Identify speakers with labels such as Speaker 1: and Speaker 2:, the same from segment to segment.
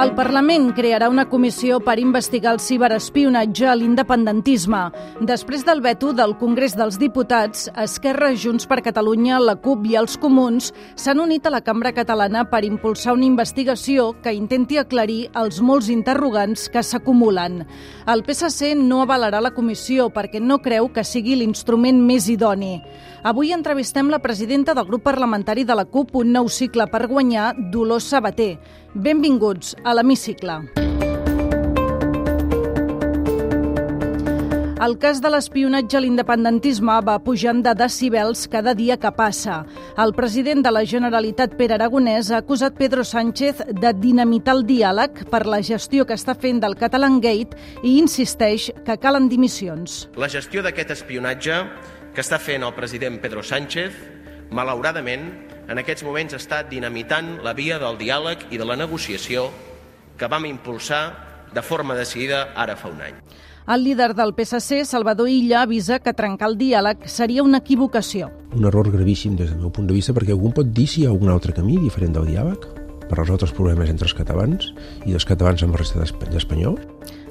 Speaker 1: El Parlament crearà una comissió per investigar el ciberespionatge a l'independentisme. Després del veto del Congrés dels Diputats, Esquerra, Junts per Catalunya, la CUP i els Comuns s'han unit a la Cambra Catalana per impulsar una investigació que intenti aclarir els molts interrogants que s'acumulen. El PSC no avalarà la comissió perquè no creu que sigui l'instrument més idoni. Avui entrevistem la presidenta del grup parlamentari de la CUP, un nou cicle per guanyar, Dolors Sabater. Benvinguts l'Hemicicle. El cas de l'espionatge a l'independentisme va pujant de decibels cada dia que passa. El president de la Generalitat, Pere Aragonès, ha acusat Pedro Sánchez de dinamitar el diàleg per la gestió que està fent del Catalan Gate i insisteix que calen dimissions.
Speaker 2: La gestió d'aquest espionatge que està fent el president Pedro Sánchez, malauradament, en aquests moments està dinamitant la via del diàleg i de la negociació que vam impulsar de forma decidida ara fa un any.
Speaker 1: El líder del PSC, Salvador Illa, avisa que trencar el diàleg seria una equivocació.
Speaker 3: Un error gravíssim des del meu punt de vista perquè algú pot dir si hi ha un altre camí diferent del diàleg per resoldre els problemes entre els catalans i dels catalans amb la resta d'Espanyol.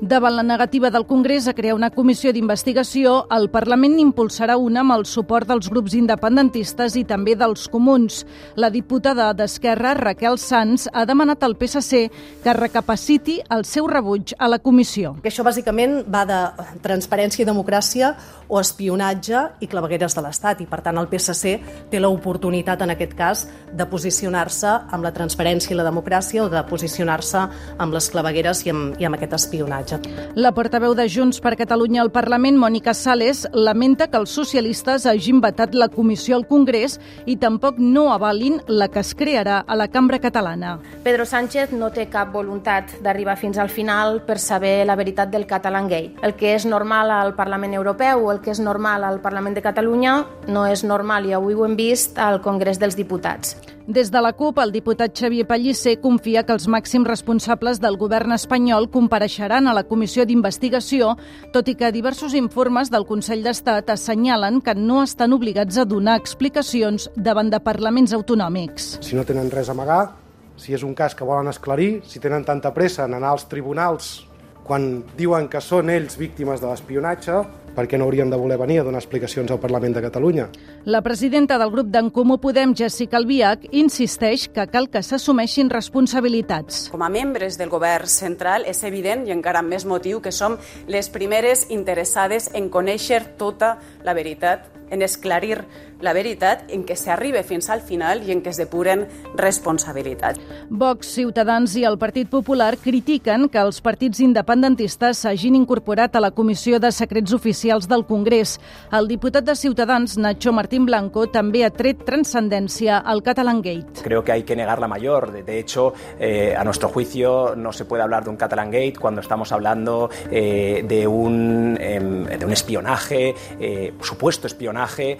Speaker 1: Davant la negativa del Congrés a crear una comissió d'investigació, el Parlament impulsarà una amb el suport dels grups independentistes i també dels comuns. La diputada d'Esquerra, Raquel Sanz, ha demanat al PSC que recapaciti el seu rebuig a la comissió.
Speaker 4: Això bàsicament va de transparència i democràcia o espionatge i clavegueres de l'Estat i per tant el PSC té l'oportunitat en aquest cas de posicionar-se amb la transparència i la democràcia o de posicionar-se amb les clavegueres i amb, i amb aquest espionatge
Speaker 1: habitatge. La portaveu de Junts per Catalunya al Parlament, Mònica Sales, lamenta que els socialistes hagin vetat la comissió al Congrés i tampoc no avalin la que es crearà a la Cambra Catalana.
Speaker 5: Pedro Sánchez no té cap voluntat d'arribar fins al final per saber la veritat del Catalan Gate. El que és normal al Parlament Europeu o el que és normal al Parlament de Catalunya no és normal i avui ho hem vist al Congrés dels Diputats.
Speaker 1: Des de la CUP, el diputat Xavier Pellicer confia que els màxims responsables del govern espanyol compareixeran a la comissió d'investigació, tot i que diversos informes del Consell d'Estat assenyalen que no estan obligats a donar explicacions davant de parlaments autonòmics.
Speaker 6: Si no tenen res a amagar, si és un cas que volen esclarir, si tenen tanta pressa en anar als tribunals quan diuen que són ells víctimes de l'espionatge, per què no haurien de voler venir a donar explicacions al Parlament de Catalunya?
Speaker 1: La presidenta del grup d'en Comú Podem, Jessica Albiach, insisteix que cal que s'assumeixin responsabilitats.
Speaker 7: Com a membres del govern central és evident, i encara amb més motiu, que som les primeres interessades en conèixer tota la veritat en esclarir la veritat, en què s'arribe fins al final i en què es depuren responsabilitats.
Speaker 1: Vox, Ciutadans i el Partit Popular critiquen que els partits independentistes s'hagin incorporat a la Comissió de Secrets Oficials del Congrés. El diputat de Ciutadans, Nacho Martín Blanco, també ha tret transcendència al Catalan Gate.
Speaker 8: Creo que hay que negar la mayor. De hecho, eh, a nuestro juicio no se puede hablar de un Catalan Gate cuando estamos hablando eh, de, un, eh, de un espionaje, eh, supuesto espionaje, eh,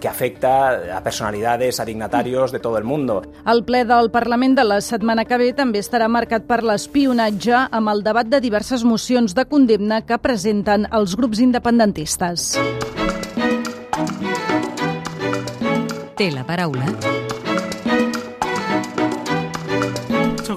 Speaker 8: que afecta a personalidades, a dignatarios de todo el mundo.
Speaker 1: El ple del Parlament de la setmana que ve també estarà marcat per l'espionatge amb el debat de diverses mocions de condemna que presenten els grups independentistes.
Speaker 9: Té la paraula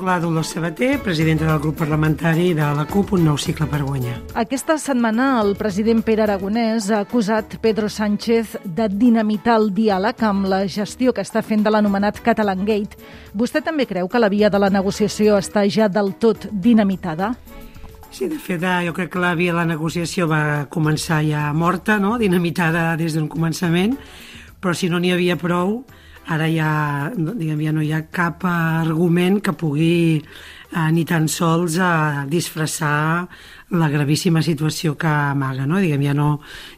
Speaker 10: La Dolors Sabater, presidenta del grup parlamentari de la CUP, un nou cicle per guanyar.
Speaker 1: Aquesta setmana el president Pere Aragonès ha acusat Pedro Sánchez de dinamitar el diàleg amb la gestió que està fent de l'anomenat Catalan Gate. Vostè també creu que la via de la negociació està ja del tot dinamitada?
Speaker 10: Sí, de fet, eh, jo crec que la via de la negociació va començar ja morta, no? dinamitada des d'un començament, però si no n'hi havia prou, ara ja, diguem, ja no hi ha cap argument que pugui eh, ni tan sols eh, disfressar la gravíssima situació que amaga, no? Diguem, ja no,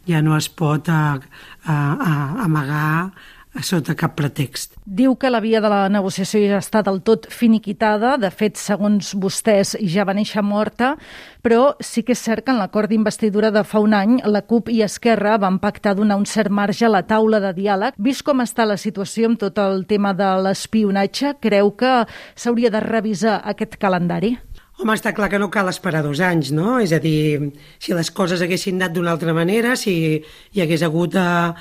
Speaker 10: ja no es pot eh, eh, amagar a sota cap pretext.
Speaker 1: Diu que la via de la negociació ja està del tot finiquitada, de fet, segons vostès, ja va néixer morta, però sí que és cert que en l'acord d'investidura de fa un any la CUP i Esquerra van pactar donar un cert marge a la taula de diàleg. Vist com està la situació amb tot el tema de l'espionatge, creu que s'hauria de revisar aquest calendari?
Speaker 10: Home, està clar que no cal esperar dos anys, no? És a dir, si les coses haguessin anat d'una altra manera, si hi hagués hagut uh,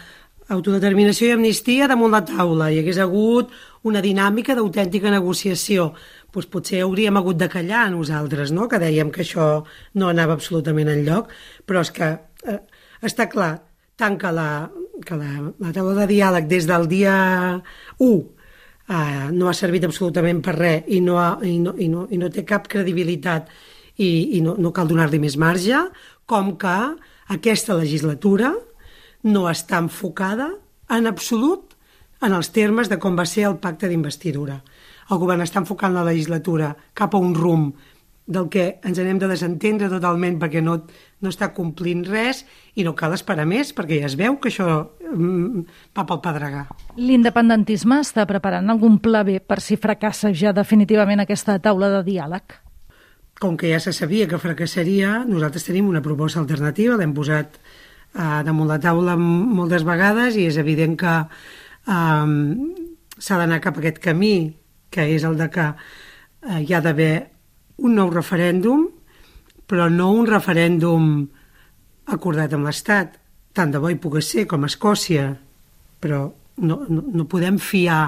Speaker 10: autodeterminació i amnistia damunt la taula, hi hagués hagut una dinàmica d'autèntica negociació, doncs potser hauríem hagut de callar nosaltres, no? que dèiem que això no anava absolutament enlloc, però és que eh, està clar, tant que la, que la, la taula de diàleg des del dia 1 eh, no ha servit absolutament per res i no, ha, i no, i no, i no té cap credibilitat i, i no, no cal donar-li més marge, com que aquesta legislatura no està enfocada en absolut en els termes de com va ser el pacte d'investidura. El govern està enfocant la legislatura cap a un rumb del que ens anem de desentendre totalment perquè no, no està complint res i no cal esperar més perquè ja es veu que això mm, va pel pedregar.
Speaker 1: L'independentisme està preparant algun pla B per si fracassa ja definitivament aquesta taula de diàleg?
Speaker 10: Com que ja se sabia que fracassaria, nosaltres tenim una proposta alternativa, l'hem posat eh, damunt la taula moltes vegades i és evident que eh, s'ha d'anar cap a aquest camí, que és el de que eh, hi ha d'haver un nou referèndum, però no un referèndum acordat amb l'Estat. Tant de bo hi pogués ser com a Escòcia, però no, no, no podem fiar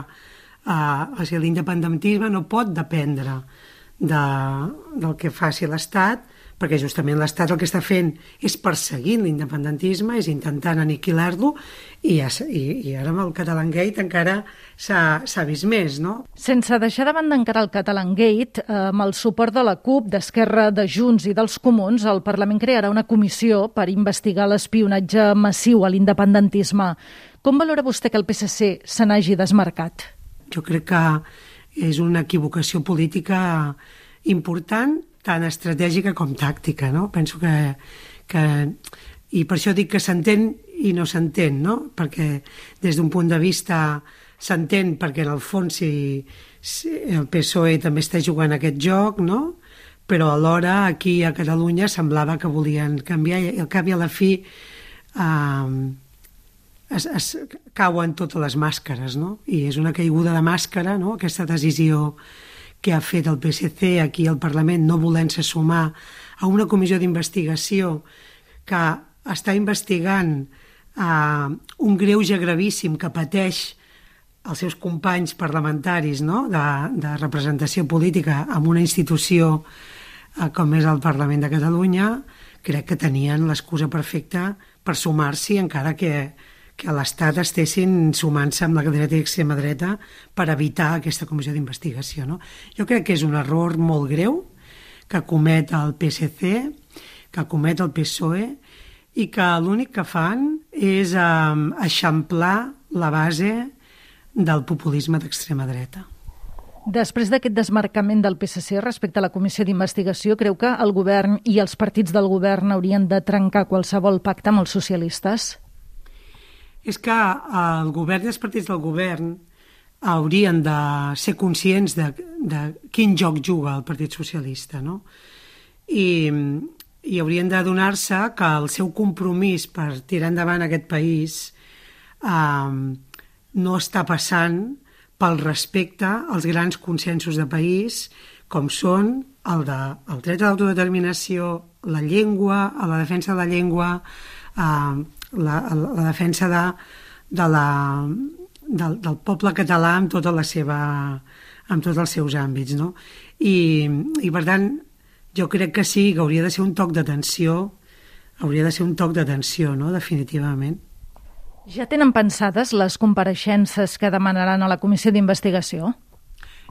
Speaker 10: a, o sigui, l'independentisme no pot dependre de, del que faci l'Estat perquè justament l'Estat el que està fent és perseguint l'independentisme, és intentant aniquilar-lo, i, ja, i, i ara amb el Catalan Gate encara s'ha vist més, no?
Speaker 1: Sense deixar de banda encara el Catalan Gate, eh, amb el suport de la CUP, d'Esquerra, de Junts i dels Comuns, el Parlament crearà una comissió per investigar l'espionatge massiu a l'independentisme. Com valora vostè que el PSC se n'hagi desmarcat?
Speaker 10: Jo crec que és una equivocació política important tant estratègica com tàctica, no? Penso que, que i per això dic que s'entén i no s'entén, no? Perquè des d'un punt de vista s'entén perquè en el fons si, si el PSOE també està jugant aquest joc, no? Però alhora aquí a Catalunya semblava que volien canviar i al cap i a la fi eh, es, es cauen totes les màscares, no? I és una caiguda de màscara, no? Aquesta decisió que ha fet el PSC aquí al Parlament no volent-se sumar a una comissió d'investigació que està investigant eh, un greuge gravíssim que pateix els seus companys parlamentaris no? de, de representació política en una institució eh, com és el Parlament de Catalunya, crec que tenien l'excusa perfecta per sumar-s'hi encara que que l'Estat estessin sumant-se amb la dreta i extrema dreta per evitar aquesta comissió d'investigació. No? Jo crec que és un error molt greu que comet el PSC, que comet el PSOE, i que l'únic que fan és eh, eixamplar la base del populisme d'extrema dreta.
Speaker 1: Després d'aquest desmarcament del PSC respecte a la comissió d'investigació, creu que el govern i els partits del govern haurien de trencar qualsevol pacte amb els socialistes?
Speaker 10: És que el govern i els partits del govern haurien de ser conscients de, de quin joc juga el Partit Socialista, no? I, i haurien de donar-se que el seu compromís per tirar endavant aquest país eh, no està passant pel respecte als grans consensos de país com són el, de, el dret a l'autodeterminació, la llengua, a la defensa de la llengua, eh, la, la defensa de, de la, del, del poble català amb tota la seva amb tots els seus àmbits, no? I, i per tant, jo crec que sí, que hauria de ser un toc d'atenció, hauria de ser un toc d'atenció, no?, definitivament.
Speaker 1: Ja tenen pensades les compareixences que demanaran a la comissió d'investigació?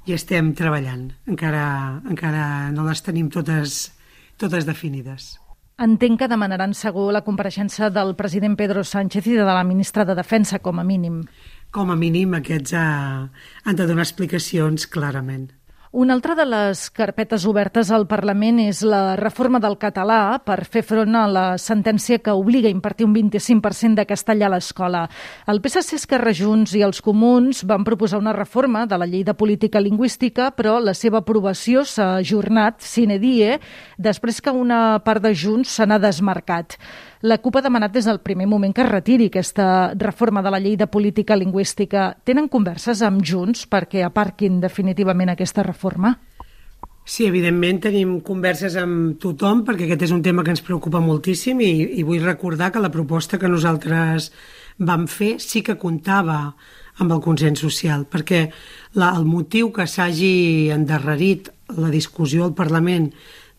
Speaker 10: I estem treballant. Encara, encara no les tenim totes, totes definides.
Speaker 1: Entenc que demanaran segur la compareixença del president Pedro Sánchez i de la ministra de Defensa, com a mínim.
Speaker 10: Com a mínim, aquests ha, han de donar explicacions clarament.
Speaker 1: Una altra de les carpetes obertes al Parlament és la reforma del català per fer front a la sentència que obliga a impartir un 25% de castellà a l'escola. El PSC, Esquerra Junts i els Comuns van proposar una reforma de la llei de política lingüística, però la seva aprovació s'ha ajornat sine die després que una part de Junts se n'ha desmarcat. La CUP ha demanat des del primer moment que es retiri aquesta reforma de la llei de política lingüística. Tenen converses amb Junts perquè aparquin definitivament aquesta reforma?
Speaker 10: Sí, evidentment tenim converses amb tothom perquè aquest és un tema que ens preocupa moltíssim i, i vull recordar que la proposta que nosaltres vam fer sí que comptava amb el consens social, perquè la, el motiu que s'hagi endarrerit la discussió al Parlament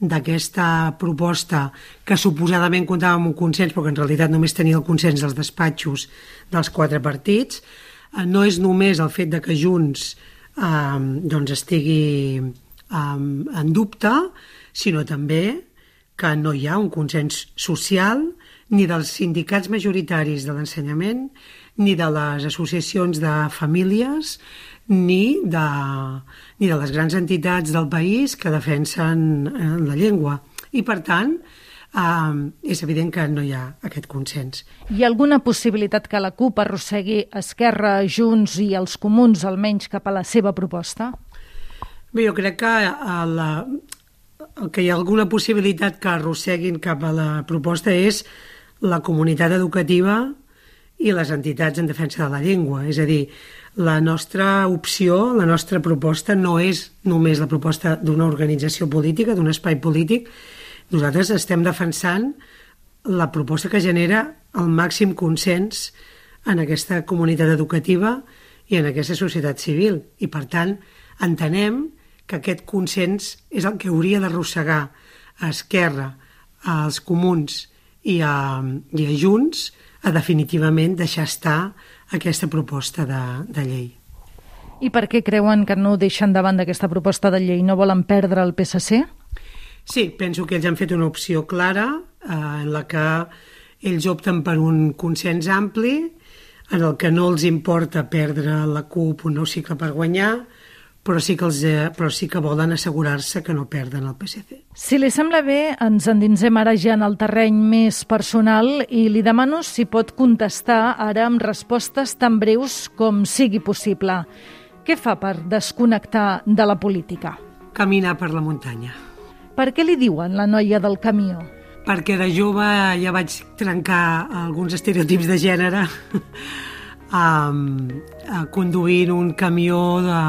Speaker 10: d'aquesta proposta que suposadament comptava amb un consens però que en realitat només tenia el consens dels despatxos dels quatre partits eh, no és només el fet de que Junts eh, doncs estigui um, en dubte, sinó també que no hi ha un consens social ni dels sindicats majoritaris de l'ensenyament, ni de les associacions de famílies, ni de, ni de les grans entitats del país que defensen eh, la llengua. I, per tant, eh, és evident que no hi ha aquest consens.
Speaker 1: Hi ha alguna possibilitat que la CUP arrossegui Esquerra, Junts i els comuns almenys cap a la seva proposta?
Speaker 10: Bé, jo crec que a la, que hi ha alguna possibilitat que arrosseguin cap a la proposta és la comunitat educativa i les entitats en defensa de la llengua. És a dir, la nostra opció, la nostra proposta no és només la proposta d'una organització política, d'un espai polític. Nosaltres estem defensant la proposta que genera el màxim consens en aquesta comunitat educativa i en aquesta societat civil. I, per tant, entenem que aquest consens és el que hauria d'arrossegar a Esquerra, als comuns i a, i a Junts a definitivament deixar estar aquesta proposta de, de llei.
Speaker 1: I per què creuen que no deixen davant d'aquesta proposta de llei? No volen perdre el PSC?
Speaker 10: Sí, penso que ells han fet una opció clara eh, en la que ells opten per un consens ampli en el que no els importa perdre la CUP un nou cicle per guanyar, però sí que, els, eh, però sí que volen assegurar-se que no perden el PSC.
Speaker 1: Si li sembla bé, ens endinsem ara ja en el terreny més personal i li demano si pot contestar ara amb respostes tan breus com sigui possible. Què fa per desconnectar de la política?
Speaker 10: Caminar per la muntanya.
Speaker 1: Per què li diuen la noia del camió?
Speaker 10: Perquè de jove ja vaig trencar alguns estereotips de gènere um, conduint un camió de,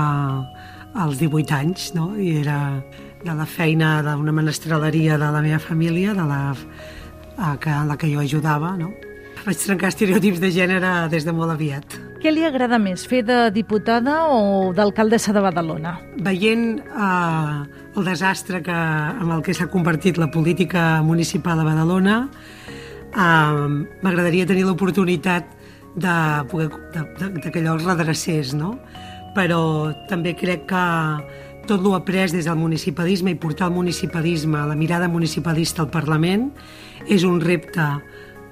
Speaker 10: als 18 anys, no? i era de la feina d'una menestraleria de la meva família, de la, a, que, a la que jo ajudava. No? Vaig trencar estereotips de gènere des de molt aviat.
Speaker 1: Què li agrada més, fer de diputada o d'alcaldessa de Badalona?
Speaker 10: Veient eh, el desastre que, amb el que s'ha convertit la política municipal a Badalona, eh, m'agradaria tenir l'oportunitat de, poder, de, de, de que allò es redrecés, no? Però també crec que tot l'ho après des del municipalisme i portar el municipalisme, la mirada municipalista al Parlament, és un repte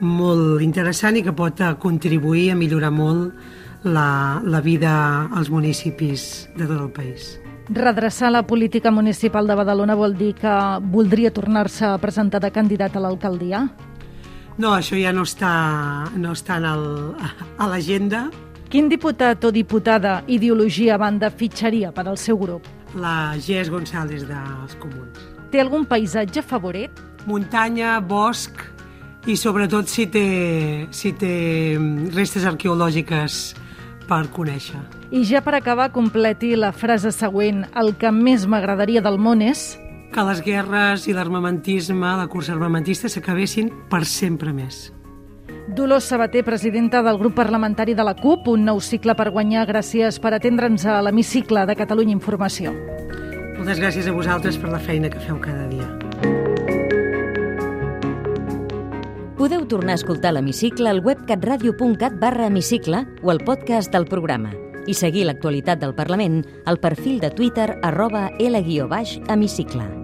Speaker 10: molt interessant i que pot contribuir a millorar molt la, la vida als municipis de tot el país.
Speaker 1: Redreçar la política municipal de Badalona vol dir que voldria tornar-se a presentar de candidat a l'alcaldia?
Speaker 10: No, això ja no està, no està en el, a l'agenda,
Speaker 1: Quin diputat o diputada ideologia banda fitxaria per al seu grup?
Speaker 10: La Gés González dels Comuns.
Speaker 1: Té algun paisatge favorit?
Speaker 10: Muntanya, bosc i sobretot si té, si té restes arqueològiques per conèixer.
Speaker 1: I ja per acabar, completi la frase següent. El que més m'agradaria del món és...
Speaker 10: Que les guerres i l'armamentisme, la cursa armamentista, s'acabessin per sempre més.
Speaker 1: Dolors Sabater, presidenta del grup parlamentari de la CUP, un nou cicle per guanyar. Gràcies per atendre'ns a l'hemicicle de Catalunya Informació.
Speaker 10: Moltes gràcies a vosaltres per la feina que feu cada dia.
Speaker 9: Podeu tornar a escoltar l'hemicicle al web catradio.cat barra hemicicle o al podcast del programa i seguir l'actualitat del Parlament al perfil de Twitter arroba L-hemicicle.